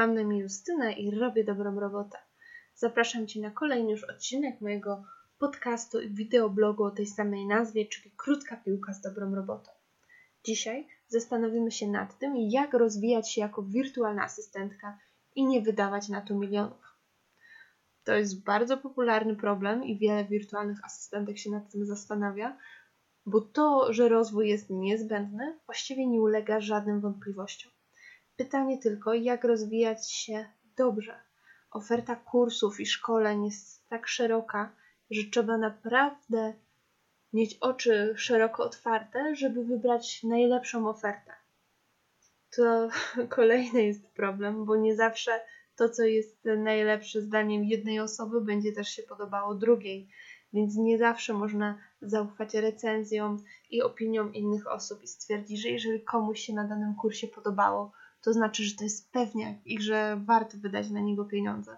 Mam na imię Justyna i robię dobrą robotę. Zapraszam Cię na kolejny już odcinek mojego podcastu i wideoblogu o tej samej nazwie, czyli Krótka Piłka z dobrą robotą. Dzisiaj zastanowimy się nad tym, jak rozwijać się jako wirtualna asystentka i nie wydawać na to milionów. To jest bardzo popularny problem i wiele wirtualnych asystentek się nad tym zastanawia, bo to, że rozwój jest niezbędny, właściwie nie ulega żadnym wątpliwościom. Pytanie tylko, jak rozwijać się dobrze. Oferta kursów i szkoleń jest tak szeroka, że trzeba naprawdę mieć oczy szeroko otwarte, żeby wybrać najlepszą ofertę. To kolejny jest problem, bo nie zawsze to, co jest najlepsze zdaniem jednej osoby, będzie też się podobało drugiej, więc nie zawsze można zaufać recenzjom i opiniom innych osób i stwierdzić, że jeżeli komuś się na danym kursie podobało, to znaczy, że to jest pewniak i że warto wydać na niego pieniądze.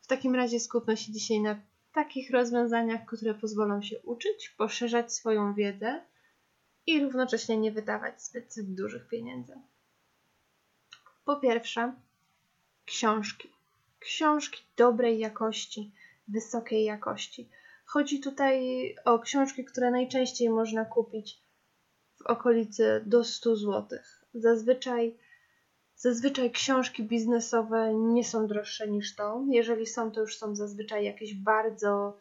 W takim razie skupmy się dzisiaj na takich rozwiązaniach, które pozwolą się uczyć, poszerzać swoją wiedzę i równocześnie nie wydawać zbyt dużych pieniędzy. Po pierwsze, książki. Książki dobrej jakości, wysokiej jakości. Chodzi tutaj o książki, które najczęściej można kupić w okolicy do 100 zł. Zazwyczaj Zazwyczaj książki biznesowe nie są droższe niż to. Jeżeli są, to już są zazwyczaj jakieś bardzo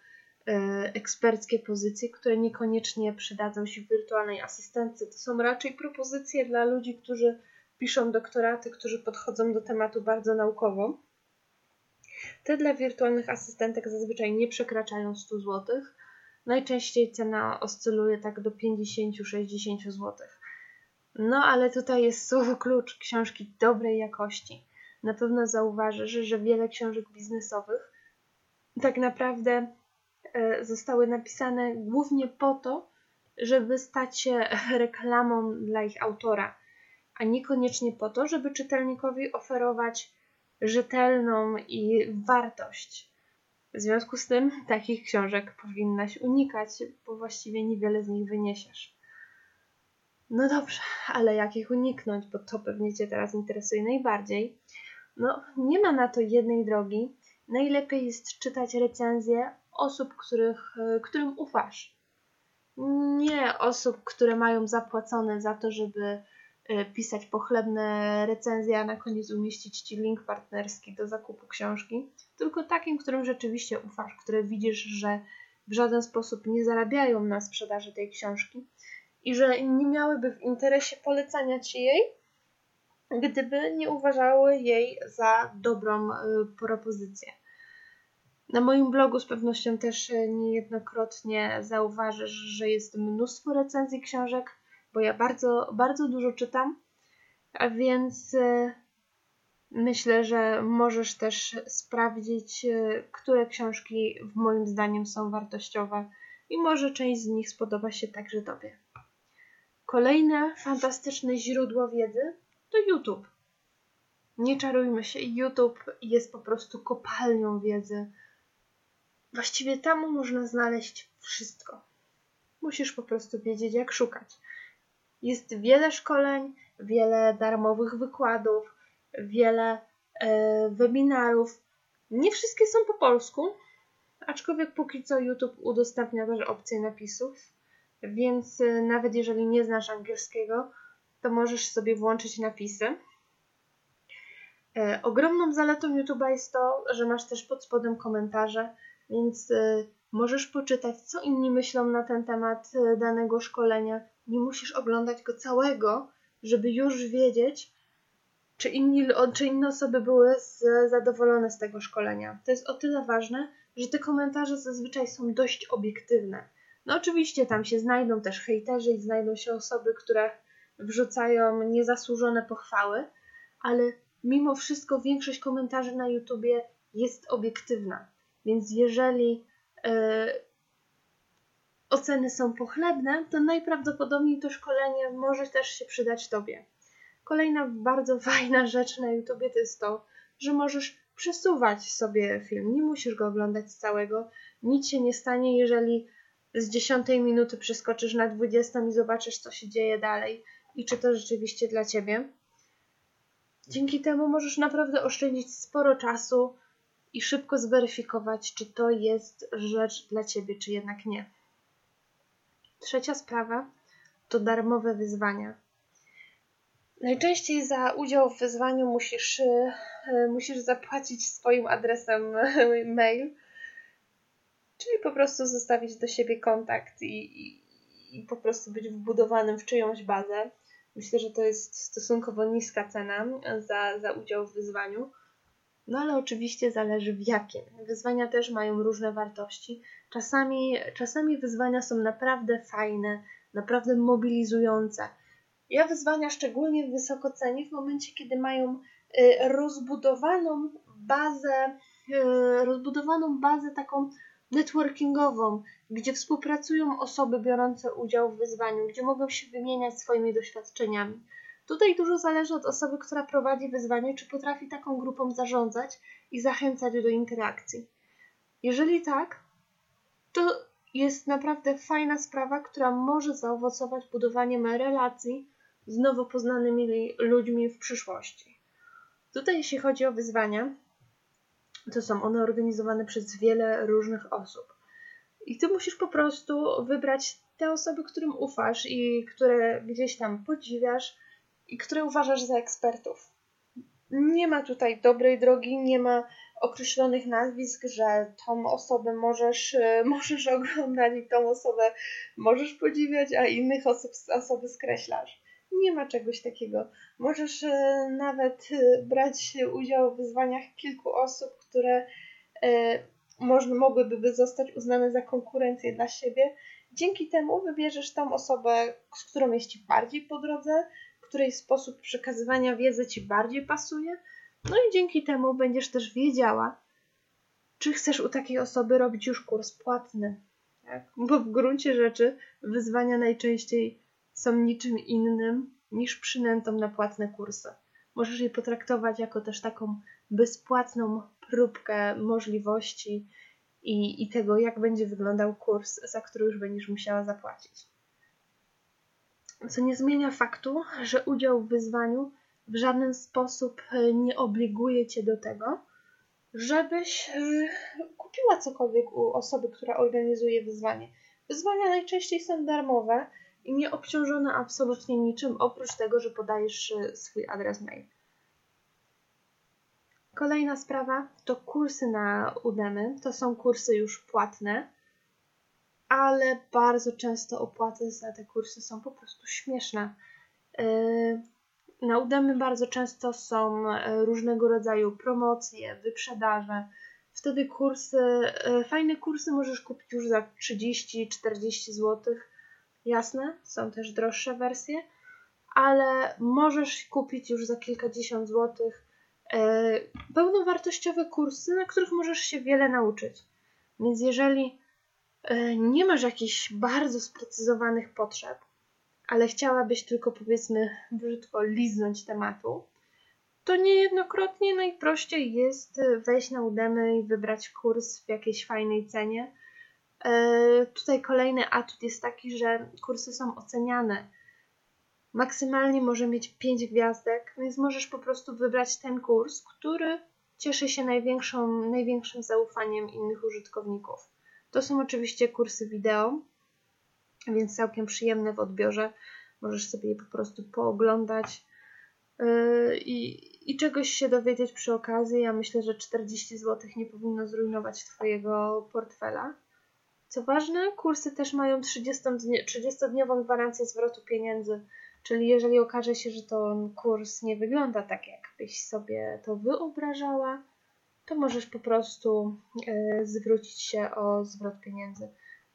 e, eksperckie pozycje, które niekoniecznie przydadzą się wirtualnej asystentce. To są raczej propozycje dla ludzi, którzy piszą doktoraty, którzy podchodzą do tematu bardzo naukowo. Te dla wirtualnych asystentek zazwyczaj nie przekraczają 100 zł. Najczęściej cena oscyluje tak do 50-60 zł. No, ale tutaj jest słowo klucz książki dobrej jakości. Na pewno zauważysz, że wiele książek biznesowych tak naprawdę e, zostały napisane głównie po to, żeby stać się reklamą dla ich autora, a niekoniecznie po to, żeby czytelnikowi oferować rzetelną i wartość. W związku z tym takich książek powinnaś unikać, bo właściwie niewiele z nich wyniesiesz. No dobrze, ale jak ich uniknąć, bo to pewnie Cię teraz interesuje najbardziej. No, nie ma na to jednej drogi. Najlepiej jest czytać recenzje osób, których, e, którym ufasz. Nie osób, które mają zapłacone za to, żeby e, pisać pochlebne recenzje, a na koniec umieścić Ci link partnerski do zakupu książki, tylko takim, którym rzeczywiście ufasz, które widzisz, że w żaden sposób nie zarabiają na sprzedaży tej książki, i że nie miałyby w interesie polecania ci jej, gdyby nie uważały jej za dobrą y, propozycję. Na moim blogu z pewnością też y, niejednokrotnie zauważysz, że jest mnóstwo recenzji książek, bo ja bardzo, bardzo dużo czytam, a więc y, myślę, że możesz też sprawdzić, które książki w moim zdaniem są wartościowe i może część z nich spodoba się także Tobie. Kolejne fantastyczne źródło wiedzy to YouTube. Nie czarujmy się, YouTube jest po prostu kopalnią wiedzy. Właściwie tam można znaleźć wszystko. Musisz po prostu wiedzieć, jak szukać. Jest wiele szkoleń, wiele darmowych wykładów, wiele e, webinarów. Nie wszystkie są po polsku, aczkolwiek póki co YouTube udostępnia też opcję napisów więc y, nawet jeżeli nie znasz angielskiego, to możesz sobie włączyć napisy. E, ogromną zaletą YouTube'a jest to, że masz też pod spodem komentarze, więc y, możesz poczytać, co inni myślą na ten temat y, danego szkolenia. Nie musisz oglądać go całego, żeby już wiedzieć, czy, inni, czy inne osoby były zadowolone z tego szkolenia. To jest o tyle ważne, że te komentarze zazwyczaj są dość obiektywne. No oczywiście tam się znajdą też hejterzy i znajdą się osoby, które wrzucają niezasłużone pochwały, ale mimo wszystko większość komentarzy na YouTubie jest obiektywna. Więc jeżeli e, oceny są pochlebne, to najprawdopodobniej to szkolenie może też się przydać Tobie. Kolejna bardzo fajna rzecz na YouTubie to jest to, że możesz przesuwać sobie film. Nie musisz go oglądać całego. Nic się nie stanie, jeżeli z dziesiątej minuty przeskoczysz na dwudziestą i zobaczysz, co się dzieje dalej i czy to rzeczywiście dla ciebie. Dzięki temu możesz naprawdę oszczędzić sporo czasu i szybko zweryfikować, czy to jest rzecz dla ciebie, czy jednak nie. Trzecia sprawa to darmowe wyzwania. Najczęściej za udział w wyzwaniu musisz, e, musisz zapłacić swoim adresem mail, czyli po prostu zostawić do siebie kontakt i, i, i po prostu być wbudowanym w czyjąś bazę. Myślę, że to jest stosunkowo niska cena za, za udział w wyzwaniu. No ale oczywiście zależy w jakim. Wyzwania też mają różne wartości. Czasami, czasami wyzwania są naprawdę fajne, naprawdę mobilizujące. Ja wyzwania szczególnie wysoko cenię w momencie, kiedy mają y, rozbudowaną bazę, y, rozbudowaną bazę taką networkingową, gdzie współpracują osoby biorące udział w wyzwaniu, gdzie mogą się wymieniać swoimi doświadczeniami. Tutaj dużo zależy od osoby, która prowadzi wyzwanie, czy potrafi taką grupą zarządzać i zachęcać do interakcji. Jeżeli tak, to jest naprawdę fajna sprawa, która może zaowocować budowaniem relacji z nowo poznanymi ludźmi w przyszłości. Tutaj, jeśli chodzi o wyzwania, to są one organizowane przez wiele różnych osób. I ty musisz po prostu wybrać te osoby, którym ufasz i które gdzieś tam podziwiasz i które uważasz za ekspertów. Nie ma tutaj dobrej drogi, nie ma określonych nazwisk, że tą osobę możesz, e, możesz oglądać i tą osobę możesz podziwiać, a innych osób, osoby skreślasz. Nie ma czegoś takiego. Możesz e, nawet e, brać udział w wyzwaniach kilku osób, które można, mogłyby zostać uznane za konkurencję dla siebie. Dzięki temu wybierzesz tą osobę, z którą jest Ci bardziej po drodze, której sposób przekazywania wiedzy Ci bardziej pasuje. No i dzięki temu będziesz też wiedziała, czy chcesz u takiej osoby robić już kurs płatny. Tak? Bo w gruncie rzeczy wyzwania najczęściej są niczym innym niż przynętą na płatne kursy. Możesz je potraktować jako też taką bezpłatną próbkę możliwości i, i tego, jak będzie wyglądał kurs, za który już będziesz musiała zapłacić co nie zmienia faktu, że udział w wyzwaniu w żaden sposób nie obliguje cię do tego, żebyś e, kupiła cokolwiek u osoby, która organizuje wyzwanie. Wyzwania najczęściej są darmowe i nie obciążone absolutnie niczym, oprócz tego, że podajesz e, swój adres mail. Kolejna sprawa to kursy na Udemy. To są kursy już płatne ale bardzo często opłaty za te kursy są po prostu śmieszne. Yy, na Udemy bardzo często są e, różnego rodzaju promocje, wyprzedaże. Wtedy kursy, fajne kursy możesz kupić już za 30-40 zł. Jasne, są też droższe wersje, ale możesz kupić już za kilkadziesiąt złotych e, pełnowartościowe kursy, na których możesz się wiele nauczyć. Więc jeżeli E, nie masz jakichś bardzo sprecyzowanych potrzeb, ale chciałabyś tylko powiedzmy brzydko liznąć tematu, to niejednokrotnie najprościej jest wejść na Udemy i wybrać kurs w jakiejś fajnej cenie. E, tutaj kolejny atut jest taki, że kursy są oceniane. Maksymalnie może mieć 5 gwiazdek, więc możesz po prostu wybrać ten kurs, który cieszy się największą, największym zaufaniem innych użytkowników. To są oczywiście kursy wideo, więc całkiem przyjemne w odbiorze. Możesz sobie je po prostu pooglądać yy, i, i czegoś się dowiedzieć przy okazji. Ja myślę, że 40 zł nie powinno zrujnować Twojego portfela. Co ważne, kursy też mają 30-dniową gwarancję zwrotu pieniędzy, czyli jeżeli okaże się, że ten kurs nie wygląda tak, jakbyś sobie to wyobrażała, to możesz po prostu e, zwrócić się o zwrot pieniędzy.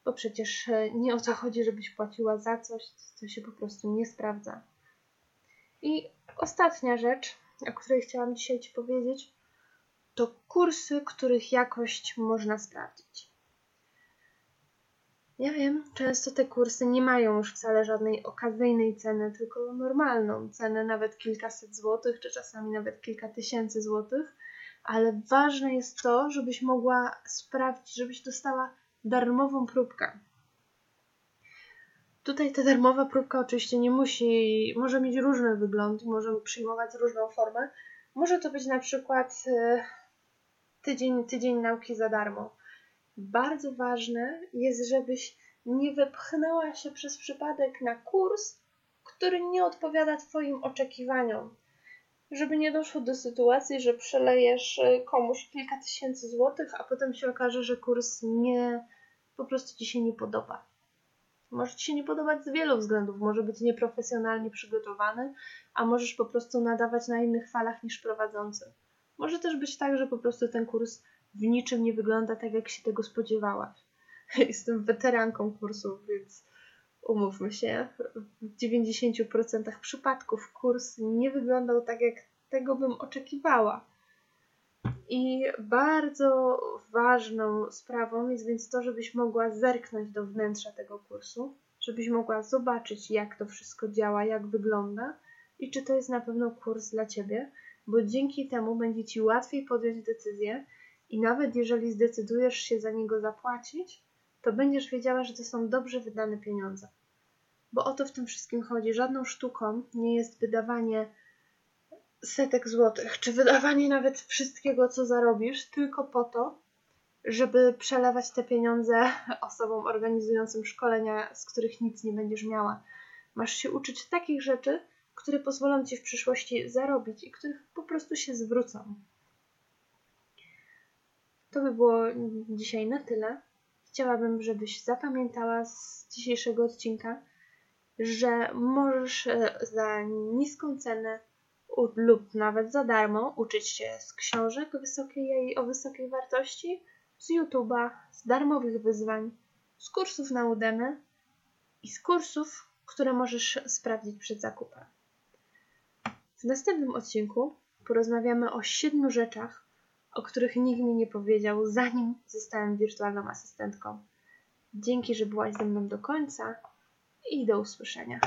Bo przecież e, nie o to chodzi, żebyś płaciła za coś, co się po prostu nie sprawdza. I ostatnia rzecz, o której chciałam dzisiaj Ci powiedzieć, to kursy, których jakość można sprawdzić. Ja wiem, często te kursy nie mają już wcale żadnej okazyjnej ceny, tylko normalną cenę, nawet kilkaset złotych, czy czasami nawet kilka tysięcy złotych ale ważne jest to, żebyś mogła sprawdzić, żebyś dostała darmową próbkę. Tutaj ta darmowa próbka oczywiście nie musi, może mieć różny wygląd, może przyjmować różną formę. Może to być na przykład e, tydzień, tydzień nauki za darmo. Bardzo ważne jest, żebyś nie wepchnęła się przez przypadek na kurs, który nie odpowiada Twoim oczekiwaniom. Żeby nie doszło do sytuacji, że przelejesz e, komuś kilka tysięcy złotych, a potem się okaże, że kurs nie, po prostu Ci się nie podoba. Może Ci się nie podobać z wielu względów. Może być nieprofesjonalnie przygotowany, a możesz po prostu nadawać na innych falach niż prowadzący. Może też być tak, że po prostu ten kurs w niczym nie wygląda tak, jak się tego spodziewałaś. Jestem weteranką kursów, więc umówmy się, w 90% przypadków kurs nie wyglądał tak, jak tego bym oczekiwała. I bardzo ważną sprawą jest więc to, żebyś mogła zerknąć do wnętrza tego kursu, żebyś mogła zobaczyć, jak to wszystko działa, jak wygląda i czy to jest na pewno kurs dla ciebie, bo dzięki temu będzie ci łatwiej podjąć decyzję i nawet jeżeli zdecydujesz się za niego zapłacić, to będziesz wiedziała, że to są dobrze wydane pieniądze. Bo o to w tym wszystkim chodzi. Żadną sztuką nie jest wydawanie setek złotych, czy wydawanie nawet wszystkiego, co zarobisz, tylko po to, żeby przelewać te pieniądze osobom organizującym szkolenia, z których nic nie będziesz miała. Masz się uczyć takich rzeczy, które pozwolą ci w przyszłości zarobić i których po prostu się zwrócą. To by było dzisiaj na tyle. Chciałabym, żebyś zapamiętała z dzisiejszego odcinka, że możesz e, za niską cenę lub nawet za darmo uczyć się z książek wysokiej, o wysokiej wartości, z YouTube'a, z darmowych wyzwań, z kursów na Udemy i z kursów, które możesz sprawdzić przed zakupem. W następnym odcinku porozmawiamy o siedmiu rzeczach, o których nikt mi nie powiedział, zanim zostałem wirtualną asystentką. Dzięki, że byłaś ze mną do końca i do usłyszenia.